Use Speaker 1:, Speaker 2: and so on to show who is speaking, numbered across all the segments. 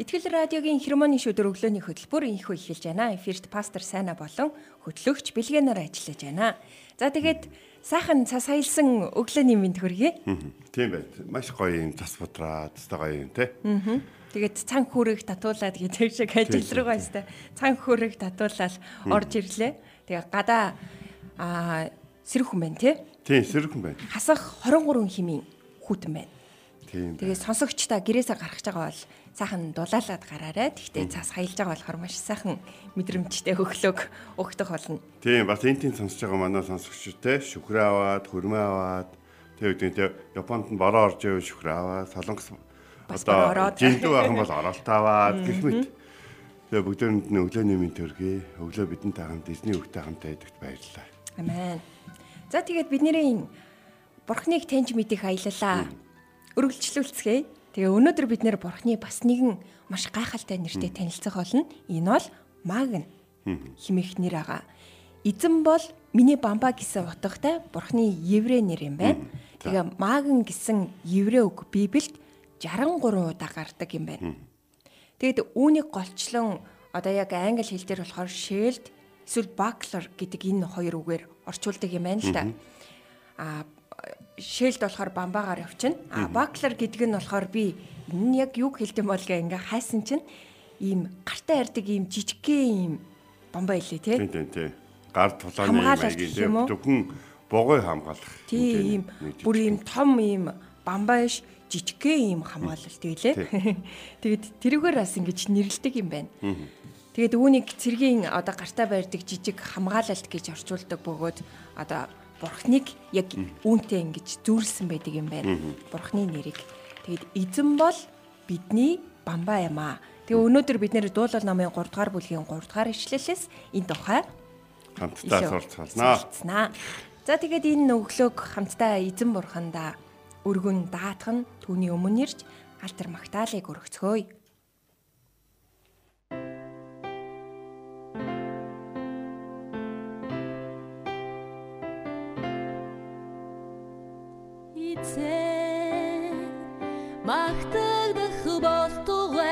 Speaker 1: Итгэл радиогийн хермоны шүдэр өглөөний хөтөлбөр инхүү эхэлж байна. Эфирт пастор Сайна болон хөтлөгч Бэлгэнаар ажиллаж байна. За тэгээд сайхан цас аялсан өглөөний мэнд хүргэе.
Speaker 2: Тийм байт. Маш гоё юм цас будраа, цастай гоё юм те.
Speaker 1: Тэгээд цан хүрэг татуулаад гэдэг шиг ажил руугаа өстэй. Цан хүрэг татуулаад орж ирлээ. Тэгээ гадаа аа сэрхэн байна те.
Speaker 2: Тийм, сэрхэн байна.
Speaker 1: Хасах 23 химийн хүүтэн байна.
Speaker 2: Тийм.
Speaker 1: Тэгээ сонсогчдаа гэрээсээ гарах байгаа бол сайхан дулаалаад гараарай. Тэгтээ цаас хаялж байгаа болохоор маш сайхан мэдрэмжтэй хөглөөг өгдөх болно.
Speaker 2: Тийм, бас энэ тийм сонсож байгаа манай сонсогчтой шүхрээ аваад, хөрмөө аваад тэг үгүй тэг Японд нь бороо орж ирэв шүхрээ аваад, солонгос одоо жиндүү ахын бол оролт аваад гэх мэт. Тэгээ бүгдээрэнд нь өглөөний мэд төргий. Өглөө бидэнтэй хамт эзний өгтэй хамт байдагт баярлалаа.
Speaker 1: Амен. За тэгээд бидний Бурхныг таньж мэдих аялалаа өргөлжлүүлцгээе. Тэгээ өнөөдөр бид нэр бурхны бас нэгэн маш гайхалтай нэртэй танилцах болно. Энэ бол Магн химэх нэр ага. Эзэн бол миний бамба гэсэн утгатай бурхны еврей нэр юм байна. Тэгээ Магн гэсэн еврей үг Библиэд 63 удаа гардаг юм байна. Тэгэд үүнийг голчлон одоо яг англи хэл дээр болохоор shield эсвэл buckler гэдэг энэ хоёр үгээр орчуулдаг юм байна л да. А шээлд болохоор бамбаагаар явчихна. А баклер гэдэг нь болохоор би энэ яг юу хэлдэм бол гэ ингээ хайсан чинь ийм гартаа ярддаг ийм жижигхэн ийм бамбаа илээ тий.
Speaker 2: Тийм тийм. Гар тулааны маягийн зөвхөн бугой хамгаалах.
Speaker 1: Тийм ийм бүр ийм том ийм бамбаа ш жижигхэн ийм хамгаалалт байлээ. Тэгээд тэрүүгээр бас ингэж нэрлдэг юм байна. Тэгээд үүнийг цэргийн одоо гартаа барьдаг жижиг хамгаалалт гэж орчуулдаг бөгөөд одоо бурхныг яг үүнтэй ингэж зүүрлсэн байдаг юм байна. Бурхны нэрийг. Тэгэд эзэн бол бидний бамбаа юм аа. Тэгээ өнөөдөр бид нэр дуулал намын 3 дугаар бүлгийн 3 дугаар ишлэлээс энэ тухай
Speaker 2: хамтдаа сурцгаалнаа.
Speaker 1: За тэгээд энэ өглөөг хамтдаа эзэн бурхандаа өргөн даатган түүний өмнө ирж алтар магтаалыг өргөцгөөе.
Speaker 3: Магтагдах болтугай.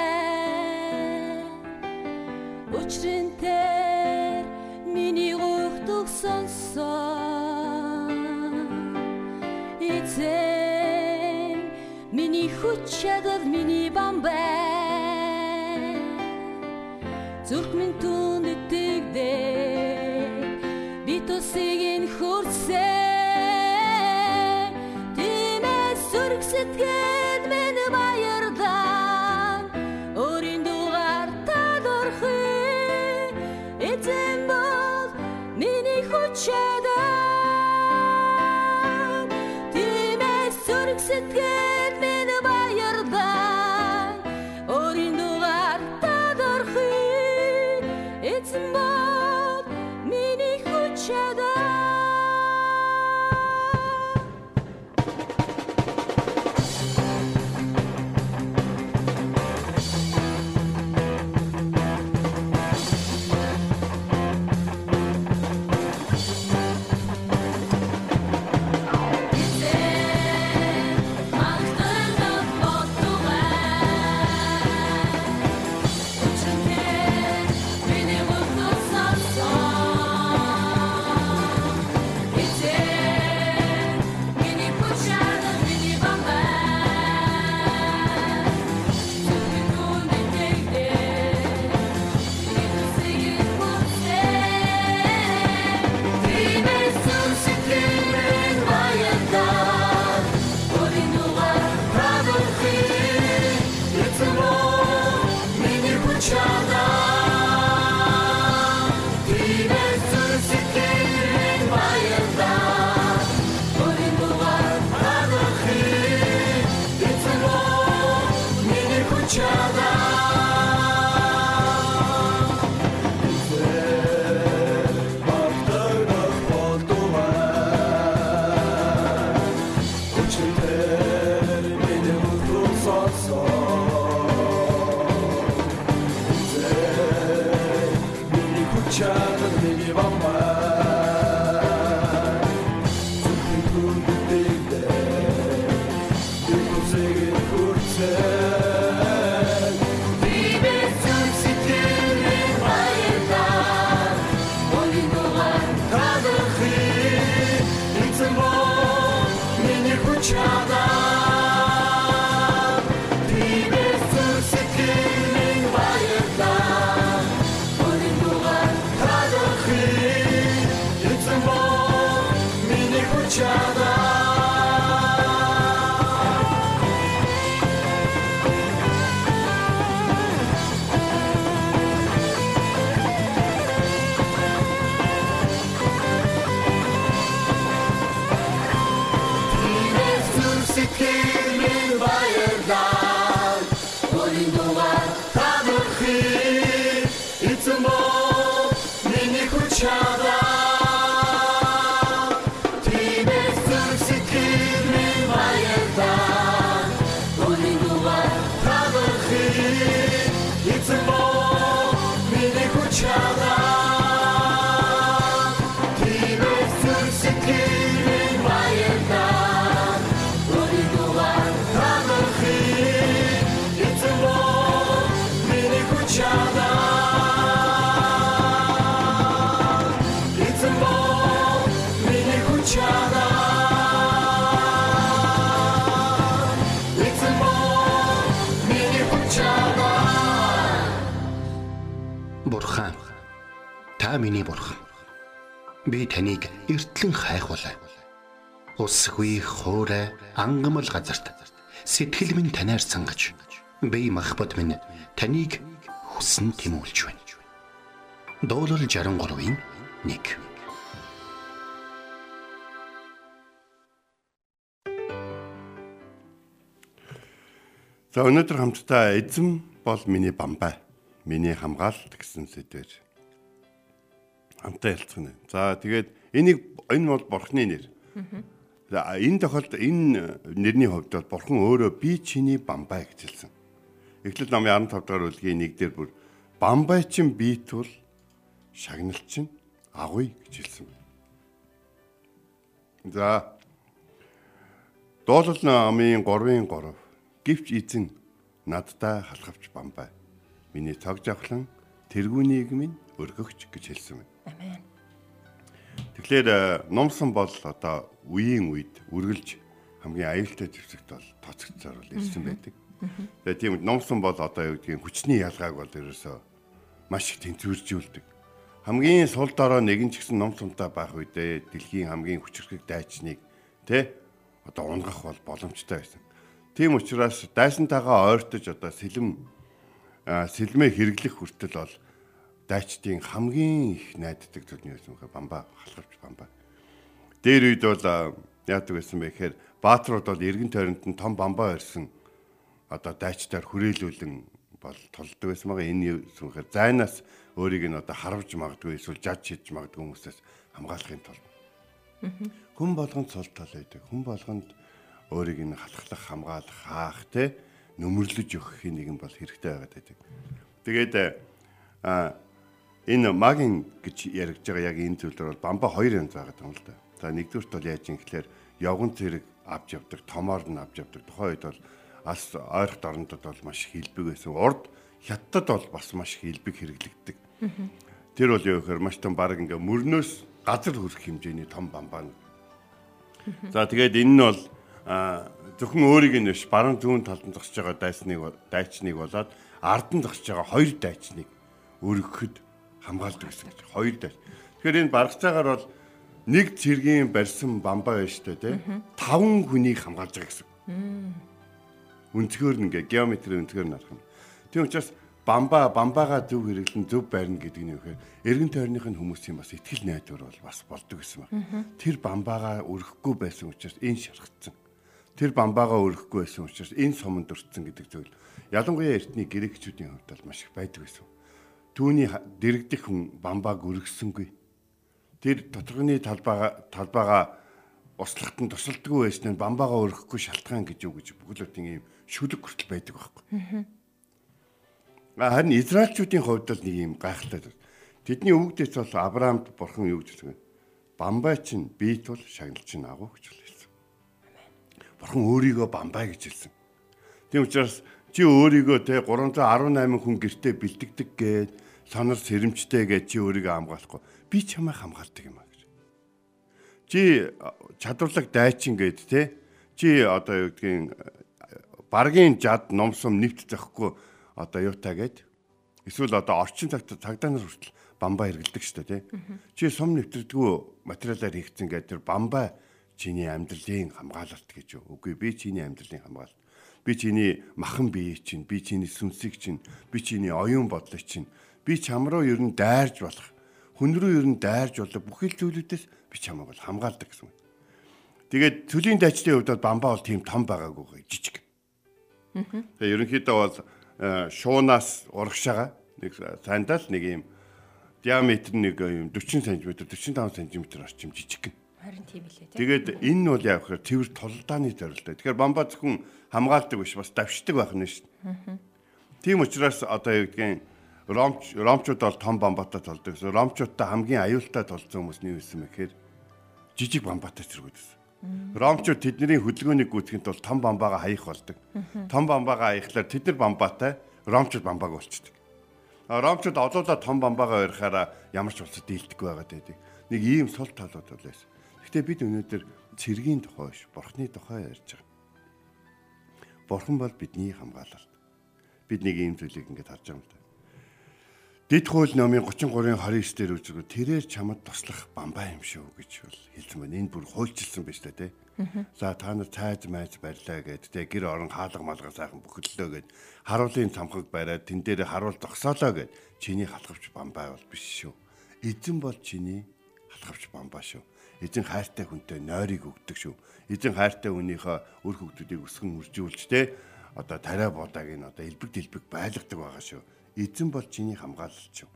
Speaker 3: Учрын тэр миний гуйхдуг сонсон Эцэг миний хүч чадал миний бамбай. Зүрх минь түнд итгэдэг би тусыг ин хүрсэн
Speaker 4: disappear та миний бурхан. Би таныг эртлэн хайхвалаа. Усгүй хоорой ангамл газарт сэтгэл минь танаар сангаж би махбат минь таныг хүсн тимүүлж байна. Дуурал 63-ийн 1
Speaker 2: За өнөөдөр хамтдаа эзэм бол миний бамбай. Миний хамгаалалт гэсэн сэдвээр хамтдаа ярилцгана. За тэгээд энийг энэ бол бурхны нэр. За энэ тохиолдолд энэ нэрний хувьд бол бурхан өөрөө би чиний бамбай гэж хэлсэн. Эхлэл номын 15 дахь үлгийн 1 дээр бүр бамбай чин биет бол шагналт чин агуй гэж хэлсэн байна. За Дуулал намын 3-ын 3 гівч эзэн надтай халахвч бамбай. Миний цаг жавхлан тэргүүнийг минь өргөгч гэж хэлсэн байна.
Speaker 1: Амен.
Speaker 2: Тэгэхээр э, номсон бол одоо үеийн үед үргэлж хамгийн аюултай зэвсэгт бол тооцогдсоор бол ирсэн байдаг. Тэгээ тийм номсон бол одоо юу гэдгийг хүчний ялгааг бол ерөөсөө маш их тэнцвэржүүлдэг. Хамгийн сул дорой нэгэн ч гэсэн ном сумтай байх үедээ дэлхийн хамгийн хүчрхэг дайчныг тэ одоо унгах бол боломжтой байсан. Тийм учраас дайсантайгаа ойртож одоо сэлэм а, сэлмээ хэрэглэх хүртэл бол дайчдын хамгийн их найддаг төрний байсан хэ бамба халахвч бамба. Дээр үед бол яадаг байсан бэ гэхээр баатрууд бол эргэн тойронд нь том бамба ирсэн одоо дайчдаар хүрээлүүлэн бол толдог байсан байгаа. Энэ сүнхээр зайнаас өөрийг нь одоо харавж магадгүй эсвэл жаж хийж магадгүй хүмүүсээс хамгаалахын тулд. Хүн болгонд цол тал байдаг. Хүн болгонд өөрийг нь халахлах хамгаалах хаах те нөмөрлөж өгөхийн нэгэн бол хэрэгтэй байгаад байдаг. Тэгээд а энэ магийн гэж яригдж байгаа яг энэ зүйлээр бол бамба хоёр янз байгаа юм л да. За нэгдүгürt бол яаж юм гэхээр явган зэрэг авч явдаг, томоор нь авч явдаг. Тухайн үед бол ас ойрхот орондод бол маш хилбэг байсан. Урд хятадд бол бас маш хилбэг хэрэглэгддэг. Тэр бол юу гэхээр маш том баг ингээ мөрнөөс газар хүрэх хэмжээний том бамбаа. За тэгээд энэ нь бол зөвхөн өөрийг нь биш баруун зүүн талд нь зогсож байгаа дайсныг дайчныг болоод ард нь зогсож байгаа хоёр дайчныг өргөхөд хамгаалдаг гэсэн гэж. Хоёр дайч. Тэгэхээр энэ баргацаагаар бол нэг цэргийн барьсан бамбаа шүү дээ, тий? Таван хүнийг хамгаалж байгаа гэсэн. Өнцгөр нь ингээ геометрийн өнцгөр нь харах юм. Тийм учраас бамбаа бамбаага зөв хэрэглэн зөв барина гэдэг нь юу гэхээр эргэн тойрныхын хүмүүсийн бас ихтгэл найдвар бол бас болдог гэсэн байна. Тэр бамбаага өргөхгүй байсан учраас энэ шархацсан. Тэр бамбаага өргөхгүй байсан учраас энэ суманд өртсөн гэдэг зүйл ялангуяа эртний грекчүүдийн хувьд бол маш их байдаг байсан. Түүний дэрэгдэх хүн бамбааг өргөссөнгүй. Тэр тодорхойны талбайгаа талбайгаа услахад нь тусалдаггүй байсан нь бамбаага өргөхгүй шалтгаан гэж юу гэж бүхлөтийн ийм шүлэг хүртэл байдаг байхгүй. А, Харин Израильчүүдийн хувьд л нэг юм гайхалтай. Тэдний өвгдөөс бол Авраамд бурхан юу гэж хэлсэн? Бамбай чинь биет бол шагнал чинь агуу гэж хэлсэн. Бурхан өөрийгөө бамбай гэж хэлсэн. Тийм учраас чи өөрийгөө те 318 хүн гэртээ бэлдэгдэг гээд сонор сэрэмжтэй гэж чи өөрийгөө хамгаалахгүй. Би чамайг хамгаалдаг юм а гэж. Чи а, чадварлаг дайчин гээд те чи одоо юу гэдгийг баргийн жад номсом нэвт захгүй одоо юутай гээд эсвэл одоо орчин цагт цагдаа нар хүртэл бамбаа хэргэлдэг шүү дээ тий. Чи сум нэвтрдэггүй материалаар хийгдсэн гэдэг тэр бамбаа чиний амьдралын хамгаалалт гэж? Үгүй би чиний амьдралын хамгаалалт. Би чиний махан бие чинь, би чиний сүнсийг чинь, би чиний оюун бодлыг чинь, би чам руу ер нь дайрж болох, хүн рүү ер нь дайрж болох бүхэл зүйлүүдээс би чамайг бол хамгаалдаг гэсэн. Тэгээд цөлийн дайчдын хувьд бол бамбаа бол тийм том байгаагүй жижиг. Тэгээ ерөнхийдөө бол э, шуунаас урагшаага нэг сандал нэг юм диаметр нэг юм 40 см 45 см орчим жижиг гэн.
Speaker 1: Харин тийм билээ тий.
Speaker 2: Тэгээд энэ нь бол яг хэр цэвэр толдааны зорилттой. Тэгэхээр бамбаа зөвхөн хамгаалдаг биш бас давшдаг байх нь шүү дээ. Тийм учраас одоо юу гэдгийг ромч ромчууд бол том бамбаатай толдог. Ромчуудтай хамгийн аюултай толцсон хүмүүс нь юу гэсэн бэ гэхээр жижиг бамбаатай зэрэгүүдсэн. Ромчууд тэдний хөдөлгөөнийг гүйцэхэд бол том бамбаага хаях болдог. Том бамбаага хаяхлаар тэд нар бамбаатай, ромчууд бамбааг болчдөг. Ромчууд олоолаа том бамбаага өрхөөраа ямар ч улсад дийлдэхгүй байгаад байдаг. Нэг ийм сул талууд байсан. Гэхдээ бид өнөөдөр цэргийн тухай биш, бурхны тухай ярьж байгаа. Бурхан бол бидний хамгаалалт. Бид нэг ийм зүйлийг ингэж харж байгаа юм да. Дэд хууль номын 33-ын 29 дээр үзэгөө тэрээр чамд туслах бамбаа юм шүү гэж бол хэлсэн байна. Энэ бүр хуульчилсан биз дээ, тэ. За та нар цайз майз барьлаа гэд тэ гэр орон хаалга малгай сайхан бүхэллөө гэд харуулын цамхаг бариад тэн дээр харуул зогсоолоо гэд чиний халахвч бамбаа бол биш шүү. Эзэн бол чиний халахвч бамбаа шүү. Эзэн хайртай хүнтэй нойрыг өгдөг шүү. Эзэн хайртай хүнийхээ үр хөвгүүдийг өсгөн үржүүлж тэ одоо тариа буудааг нь одоо элбэг дэлбэг байлгадаг байгаа шүү эзэн бол чиний хамгаалалч юм.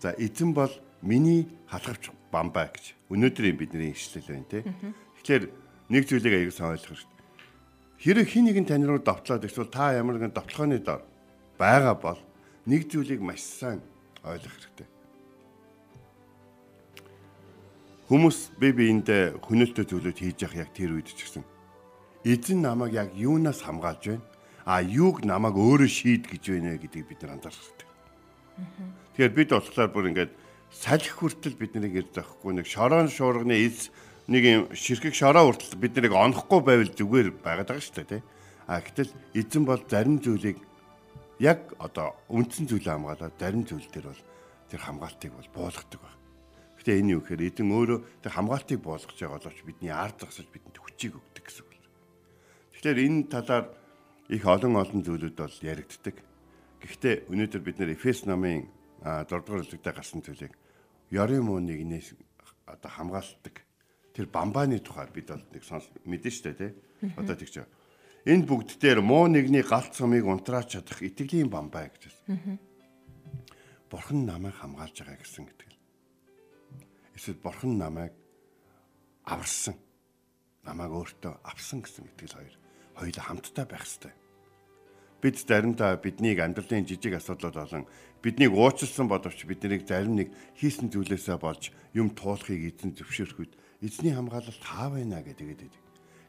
Speaker 2: За эзэн бол миний халахвч бамбаа гэж өнөөдрийн бидний ишлэл байна те. Тэгэхээр нэг зүйлийг аягүй ойлгох хэрэгтэй. Хэрэг хин нэгэн тань руу давтлаад эсвэл та ямар нэгэн давталгааны дор байгаа бол нэг зүйлийг маш сайн ойлгох хэрэгтэй. Хүмүүс бие биендээ хөнөөлтөй зүйлүүд хийж явах яг тэр үед ч гэсэн эзэн намайг яг юунаас хамгаалж байна? А юуг намайг өөрөө шийд гэж байна гэдгийг бид нар анзаарах хэрэгтэй. Тэгэхээр бид болохоор бүр ингээд салхи хүртэл биднийг ирж захгүй нэг шороон шуурганы эз нэг юм ширхэг шороо хүртэл биднийг онохгүй байвал зүгээр байгаад байгаа шүү дээ тий. А гэтэл эзэн бол зарим зүйлийг яг одоо үндсэн зүйлээ хамгаалаад зарим зүйл дээр бол тэр хамгаалтыг бол буулгадаг байна. Гэтэ энэ юу гэхээр эзэн өөрөө тэр хамгаалтыг буулгаж байгаа боловч бидний ард зогсож бидэнд хүчийг өгдөг гэсэн үг. Тэгэхээр энэ талаар их олон олон зүйлүүд бол яригддаг. Гэхдээ өнөөдөр бид нэр Эфес намын 6 дугаар бүлэгтээ гарсан зүйлийг ёрын муу нэгнээс одоо хамгаалдаг. Тэр бамбааны тухай бид бол нэг сонс мэдэн штэ тий. Одоо тэгж энэ бүгд дээр муу нэгний галт цомыг унтрааж чадах итгэлийн бамбаа гэж байна. Бурхан намайг хамгаалж байгаа гэсэн гэдэг. Эсвэл бурхан намайг аварсан. Намайг өөртөө авсан гэсэн итгэл хоёр хоёул хамтдаа байх хэрэгтэй. Бид заримдаа биднийг амьдралын жижиг асуудлууд болон биднийг уучлсан боловч биднийг зарим нэг хийсэн зүйлээсээ болж юм туулахыг эзэн зөвшөөрөхөд эзний хамгаалалт хаа байна гэдэг.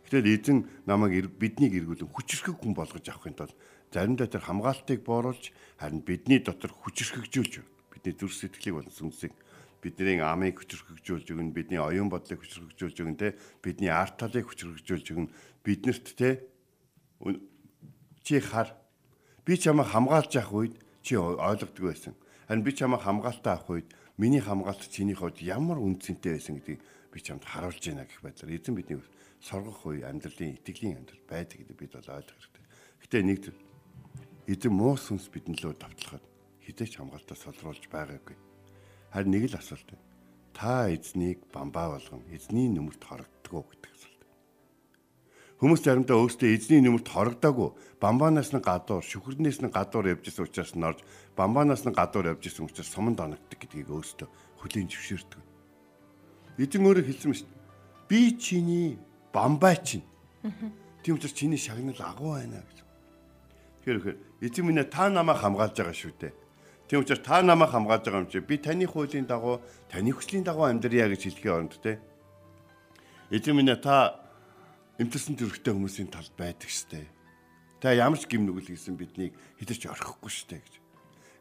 Speaker 2: Гэтэл эзэн намайг биднийг эргүүлэн хүчрхэг хүн болгож авахын тулд заримдаа тэр хамгаалтыг бооруулж харин бидний дотор хүчрхэгжүүлж бидний зүрх сэтгэлийг болон сүнсийг бидний амыг хүчрхэгжүүлж өгнө, бидний оюун бодлыг хүчрхэгжүүлж өгнө, те бидний арт талыг хүчрхэгжүүлж өгнө. Биднэрт те чи хар би чамайг хамгаалж явах үед чи ойлгодог байсан. Харин би чамайг хамгаалтаа авах үед миний хамгаалт чиний хувьд ямар үнцэнтэй байсан гэдгийг би чамд харуулж байна гэх байдлаар эзэн бидний соргох үе амьдралын итгэлийн амьдрал байдаг гэдэг бид бол ойлгох хэрэгтэй. Гэтэ нэг эзэн муу сүнс бидэн лөө давтлахад хизээч хамгаалтаа солируулж байгаагүй. Харин нэг л асуулт байна. Та эзнийг бамбаа болгон эзний нүмерт хорогддог гэдэг асуулт. Хүмүүс заримдаа өөрсдөө эзний нүмерт хорогдоогүй бамбаанаас нь гадуур, шүхрнээс нь гадуур явжсэн учраас норж, бамбаанаас нь гадуур явжсэн учраас суманд оногддог гэдгийг өөрсдөө хүлийн зөвшөөрдөг. Эзэн өөрөө хэлсэн мэт би чиний бамбай чинь. Тийм учраас чиний шагнал агуу байна гэж. Тэгэхээр эзэн минь та намайг хамгаалж байгаа шүү дээ. Тийм учраас та намайг хамгаалж байгаа юм чи би таны хуулийн дагуу, таны хүслийн дагуу амьдрья гэж хэлхийн оронд те. Эзэн минь та эмтэрсэн төрхтэй хүмүүсийн талд байдаг штэ. Та ямар ч гим нүгэл хийсэн биднийг хідэрч орхихгүй штэ гэж.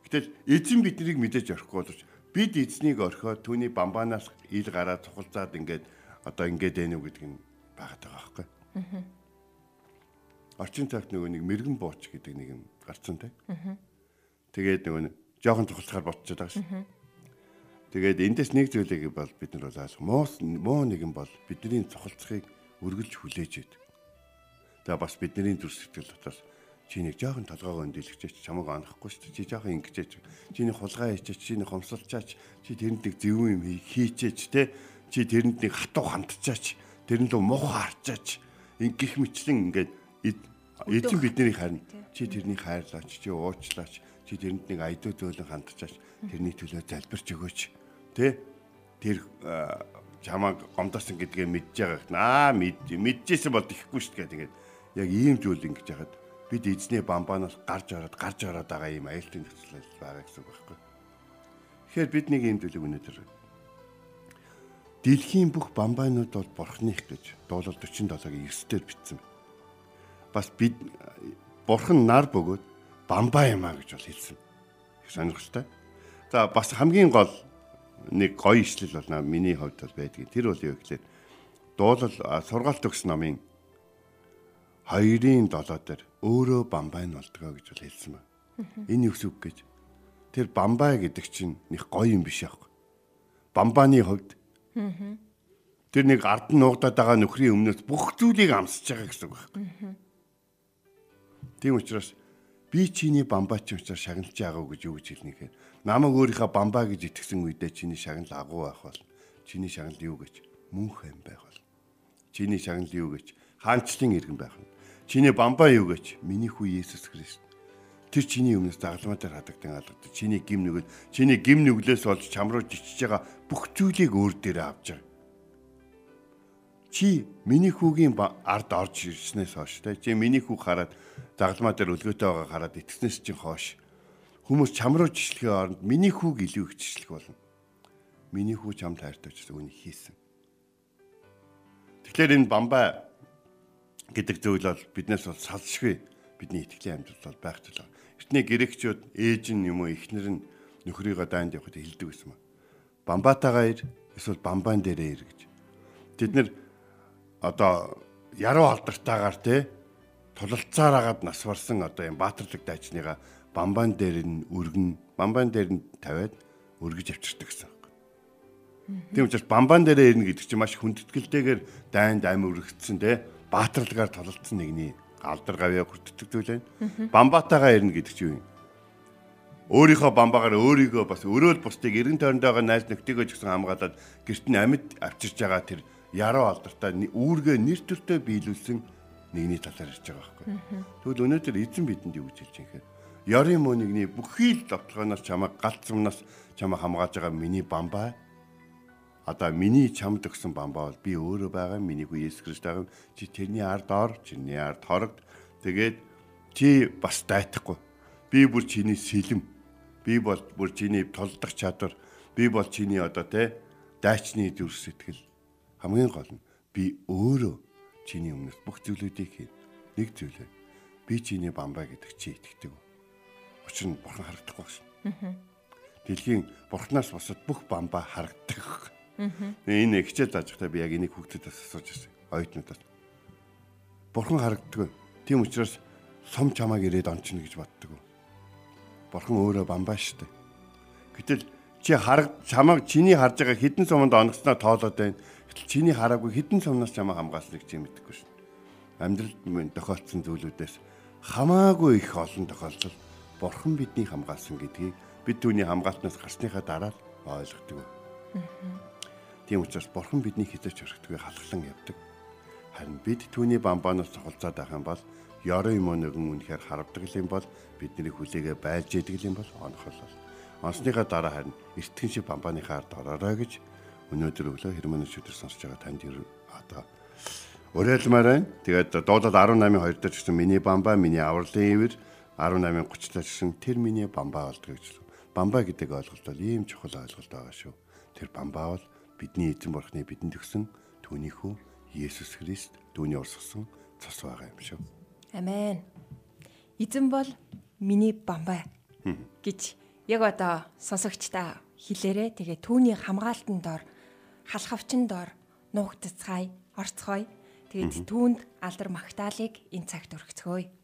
Speaker 2: Гэтэл эзэн биднийг мэдээж орхихгүй боловч бид эзнийг орхиод түүний бамбаанаас ил гараад цухалзаад ингээд одоо ингээд ээ нү гэдэг нь байгаад байгаа байхгүй. Орчин цагт нөгөө нэг мэрэгэн бууч гэдэг нэг юм гарцсан те. Тэгээд нөгөө жоохон цухалцахаар ботчод байгаа шүү. Тэгээд эндээс нэг зүйлийг бол бид нар бол ойлгох. Муу муу нэгэн бол бидний цухалцахыг үргэлж хүлээж идэв. Тэгээ бас бидний зүрх сэтгэл дотроос чи нэг жоохон толгоогоо өндөлгчээч чамайг анахгүй шүү дээ. Чи жоохон ингэчээч. Чиний хулгай хийчээч, чиний хомсолчаач, чи тэрэнд нэг зөвүүн юм хийчээч те. Чи тэрэнд нэг хатуу хандчаач. тэрэн лөө мух харчаач ингэх мэтлэн ингээд эд- эзэн бидний харна. Чи тэрний хайрлаач, чи уучлаач, чи тэрэнд нэг айдуу зөөлөн хандчаач, тэрний төлөө залбирч өгөөч. Тэ? Тэр а, чамаг гомдосон гэдгээ мэдж байгаа. Аа мэд мэдчихсэн бол ихгүй шүү дээ. Тэгээд яг ийм зүйл ингэж яхад бид эзний бамбаанаас гарч ороод гарч ороод байгаа ийм аюултай нөхцөл байгаа гэсэн үг байхгүй. Тэгэхээр бид нэг ийм зүйлийг өнөөдөр Дэлхийн бүх бамбайнууд бол бурхных гэж дуулал 47-гийн 9-дэр бичсэн. Бас бид бурхан нар бөгөөд бамбай юм а гэж бол хэлсэн. Их сонирхолтой. За бас хамгийн гол нэг гоё ишлэл бол наа миний хувьд бол байдгийг. Тэр бол юу гэхээр дуулал сургаалт төгс номын 2-ын 7 дээр өөрөө бамбай нь болдгоо гэж хэлсэн ба. Энэ юу үг гэж? Тэр бамбай гэдэг чинь нэг гоё юм биш аахгүй. Бамбааны хувьд Тэр нэг ард нь нуугдаад байгаа нөхрийн өмнөөс бүх зүйлийг амсаж байгаа гэсэн үг байхгүй. Тийм учраас би чиний бамбаач учраас шагналж байгаа гэж юу гэж хэлнэ гэхээр намайг өөрийнхөө бамбаа гэж итгэсэн үедээ чиний шагнал агуу байх бол чиний шагнал юу гэж? Мөнх юм байх бол чиний шагнал юу гэж? Хаанчлын иргэн байх нь чиний бамбаа юу гэж? Миний хүү Есүс Христ. Тэр чиний өмнөөс загламаа дээр хадагдан алгадаг чиний гим нүгэл чиний гим нүглээс болж чам руу жичиж байгаа бүх зүйлийг өөр дээрээ авч байгаа чи миний хүүгийн ард орж ирснээс хойш те чи миний хүүг хараад загламаа дээр өлгөөтэй байгаа хараад итгэснээс чинь хойш хүмүүс чам руу жишлэхийн оронд миний хүүг илүү их жишлэх болно. Миний хүү чамд хайртай ч үнийг хийсэн. Тэгэхээр энэ бамбай гэдэг зүйл бол биднээс бол салшгүй бидний итгэлийн амьдрал бол байх зүйл. Эртний грекчүүд ээж нь юм уу эхнэр нь нөхрийгөө дайнд явахад хэлдэг байсан маа. Бамбатагаа ир эсвэл бамбаан дээрээ ир гэж. Тэд нэр одоо яруу алдарттайгаар те тулалцаар агаад нас барсан одоо юм баатарлаг дайчныгаа бамбаан дээр нь өргөн бамбаан дээр нь тавиад өргөж авчирдаг гэсэн. Тийм учраас бамбаан дээрээ ирнэ гэдэг чинь маш хүндэтгэлтэйгээр дайнд амь өргөцсөн те баатарлагаар тулалцсан нэгний алдар гавьяа хүртдэг зүйл байна. Бамбатагаа ирнэ гэдэг чинь юу юм? Өөрийнхөө бамбаагаар өөрийгөө бас өрөөл бусдыг эргэн тойронд байгаа найз нөхдөгөө ч гэсэн хамгаалаад гэрт нь амьд авчирж байгаа тэр яруу алдартай үүргээ нэр төртөө биелүүлсэн нэгний талаар ярьж байгаа байхгүй. Тэгвэл өнөөдөр эзэн бидэнд юу гэж хэлж байгаа юм Ярын мөнигний бүхий л давталгаанаас чамайг галт зумнаас чамайг хамгааж байгаа миний бамбаа Одоо миний чамд өгсөн бамбаа бол би өөрөө байгаа миний хүү Есүс Христ байгаа чи тэрний ард ор чиний ард хорогд. Тэгээд чи бас дайтахгүй би бүр чиний сэлэм. Би бол бүр чиний толдох чадвар. Би бол чиний одоо те дайчны дүр сэтгэл. Хамгийн гол нь би өөрөө чиний өмнөс бүх зүйлүүдийг хийн нэг зүйл байна би чиний бамбаа гэдэг чи итгэдэг учир нь бурхан харагдахгүй шин дэлхийн бурхнаас босоод бүх бамбаа харагддаг Энэ хичээл зааж байхдаа би яг энийг хүүхдэд асууж ирсэн. Оюутнуудад. Бурхан харагддаг. Тийм учраас сум чамааг ирээд ончно гэж боддог. Бурхан өөрөө бамбаа штэ. Гэтэл чи хараг чамааг чиний харж байгаа хідэн суманд онгоцноо тоолоод байна. Гэтэл чиний хараагүй хідэн сумнаас чамаа хамгаалсныг чи мэдэхгүй шин. Амьдралд минь тохиолдсон зүйлүүдээс хамаагүй их олон тохиолдол бурхан бидний хамгаалсан гэдгийг бид түүний хамгаалтнаас гарсныхаа дараа л ойлгодог. Тийм учраас бурхан бидний хизээч өргөдгөө халахлан явдаг. Харин бид түүний бамбаанаас цохолцоод байх юм бол ёроо юм нэгэн үнэхээр харагдаг юм бол бидний хүлээгээ байлж идэг юм бол онохол. Онсныхаа дараа харин эртгэн шиг бамбааныхаа ард ороорой гэж өнөөдөр өглөө хэрмэн өчигдөр сонсож байгаа танд одоо уриалмаар байна. Тэгээд дуулал 18-ын 2 дээр гэсэн миний бамбаа, миний авралын ивэр 18-ын 30 дээр гэсэн тэр миний бамбаа болдог гэж. Бамбаа гэдэг ойлголт бол ийм чухал ойлголт байгаа шүү. Тэр бамбаа бол бидний эзэн бурхны бидэнд өгсөн түүнийхүү Есүс Христ түүний урсгасан цус байгаа юм шүү.
Speaker 1: Амен. Эзэн бол миний бамбай гэж яг одоо сонсогчдаа хэлээрэ. Тэгээ түүний хамгаалтан дор халахвчин дор нуугдцгаая, орцгоё. Тэгээд түүнд алдар магтаалык энэ цагт өргөцгөөе.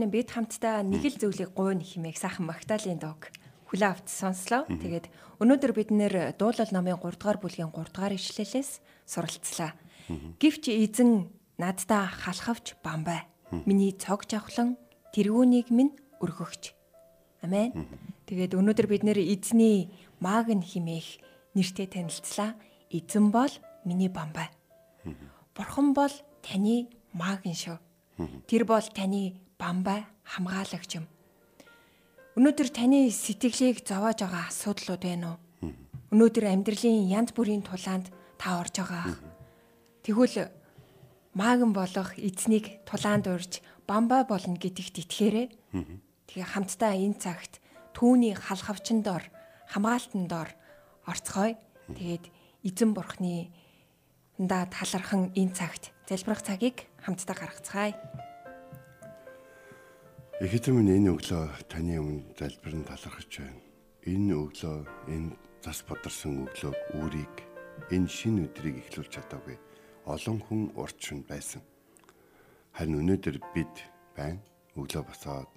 Speaker 1: Амен. Бид хамтдаа нэг л зүйлийг гуйна хэмээх сайхан Магдалины дог хүлээ авч сонслоо. Тэгээд өнөөдөр бид нэр дуулал номын 3 дугаар бүлгийн 3 дугаар ишлэлээс суралцлаа. Гэвч эзэн наддаа халахвч бамбай. Миний цог жавхлан тэргүүнийг минь өргөгч. Амен. Тэгээд өнөөдөр бид нэр эзний магн химээх нэртэй танилцлаа. Эзэн бол миний бамбай. Бурхан бол таны магн шүү. Тэр бол таны бамбай хамгаалагч юм. Өнөөдөр таны сэтгэлийг зовоож байгаа асуудлууд байна уу? Өнөөдөр амьдралын янз бүрийн тулаанд та орж байгаа. Тэгвэл магн болох эзнийг тулаанд урьж бамбай болно гэдэгт итгээрэй. Тэгээ хамтдаа энэ цагт түүний халахвчин дор хамгаалтан дор орцгоё. Тэгээд эзэн бурхны да талархан энэ цагт залбирах цагийг хамтдаа гаргацгаая.
Speaker 2: Эхэдэн минь энэ өглөө таны өмнө залбирэн талархаж байна. Энэ өглөө энэ зас бодрсон өглөөг үүрийг энэ шин өдрийг эхлүүлж чадаагүй. Олон хүн урчин байсан. Харин өнөөдөр бид байна. Өглөө босоод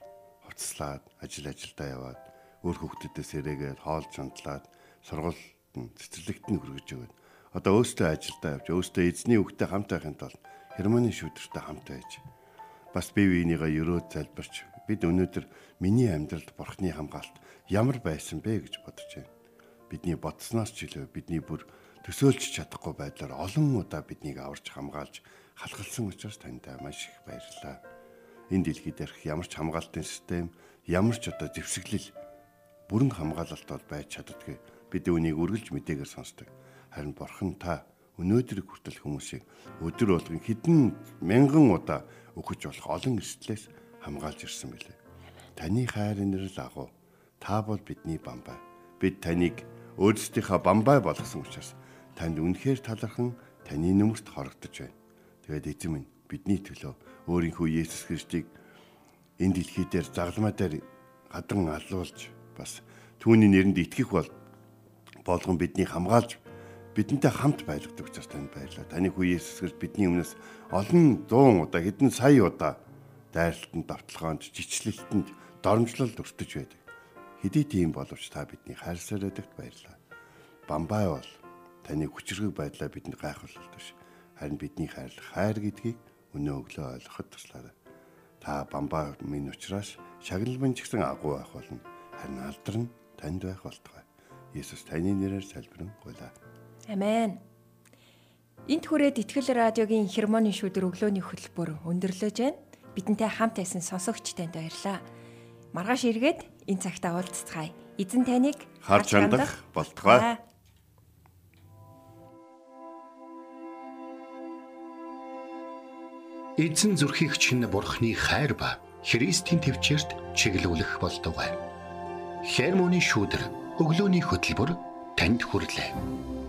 Speaker 2: хувцаслаад ажил ажилдаа яваад өөр хүүхдүүдээс ирээгээд хоол чандлаад сургуульд нь цэцэрлэгт нь хүргэж өгöd. Одоо өөстөө ажилдаа явж өөстөө эзний хүүхдэд хамт байхын тулд Германы шүүдэртэй хамт байж бас бие биенийгаа өрөөд залбирч бид өнөөдөр миний амьдралд бурхны хамгаалт ямар байсан бэ гэж бодож байна. Бидний бодсноос ч илүү бидний бүр төсөөлж чадахгүй байдлаар олон удаа биднийг аварч хамгаалж халахалсан учраас танд маш их баярлалаа. Энэ дэлхий дээрх ямар ч хамгаалтын систем, ямар ч одоо зэвсэглэл бүрэн хамгаалалт бол байж чаддгүй. Бид үүнийг үргэлж мэдээгээр сонсдог. Харин бурхан та өнөөдрийг хүртэл хүмүүсийг өдөр болгон хэдэн мянган удаа өгөж болох олон эрсдлээс хамгаалж ирсэн билээ. Таны хайрын нэрэл агуу. Та бол бидний бамбай. Бид таныг өөрсдийнхөө бамбай болгосон учраас танд үнэхээр талархан таны нөмөрт хорогдож байна. Тэгээд эзэн минь бидний төлөө өөрийнхөө Есүс Христийг энэ дэлхий дээр загламаа дээр гадан алуулж бас түүний нэрэнд итгэх бол болгон бидний хамгаалж бидэнтэй хамт байлгадаг учраас танд баярлалаа. Таны хүү Есүс Христ бидний өмнөөс олон зуун удаа хэдэн сая удаа дайралтанд, давталгаанд, жичлэлтэнд доромжлолд өртөж байдаг. Хэдий тийм боловч та бидний хайрсаар байдагт баярлалаа. Бамбай бол таны хүчрэг байдлаа бидэнд гайхуулалт биш. Харин бидний хайр хайр гэдгийг өнөө өглөө ойлгоход туслаарай. Та бамбай минь учраас шагналмын ч гэсэн агуу байх болно. Харин алдар нь танд байх болтугай. Есүс таны нэрээр залбирэн гуйлаа.
Speaker 1: Амен. Энт хүрээд Итгэл радиогийн хермоны шүдэр өглөөний хөтөлбөр өндөрлөж байна. Бидэнтэй хамт байсан сонсогч танд баярлалаа. Маргааш эргээд энэ цагтаа уулзцгаая. Эзэн таныг
Speaker 2: Харж хандах болтугай.
Speaker 4: Эзэн зүрхийг чинь бурхны хайр ба Христийн төвчөрт чиглүүлэх болтугай. Хермоны шүүдэр өглөөний хөтөлбөр танд хүрэлээ.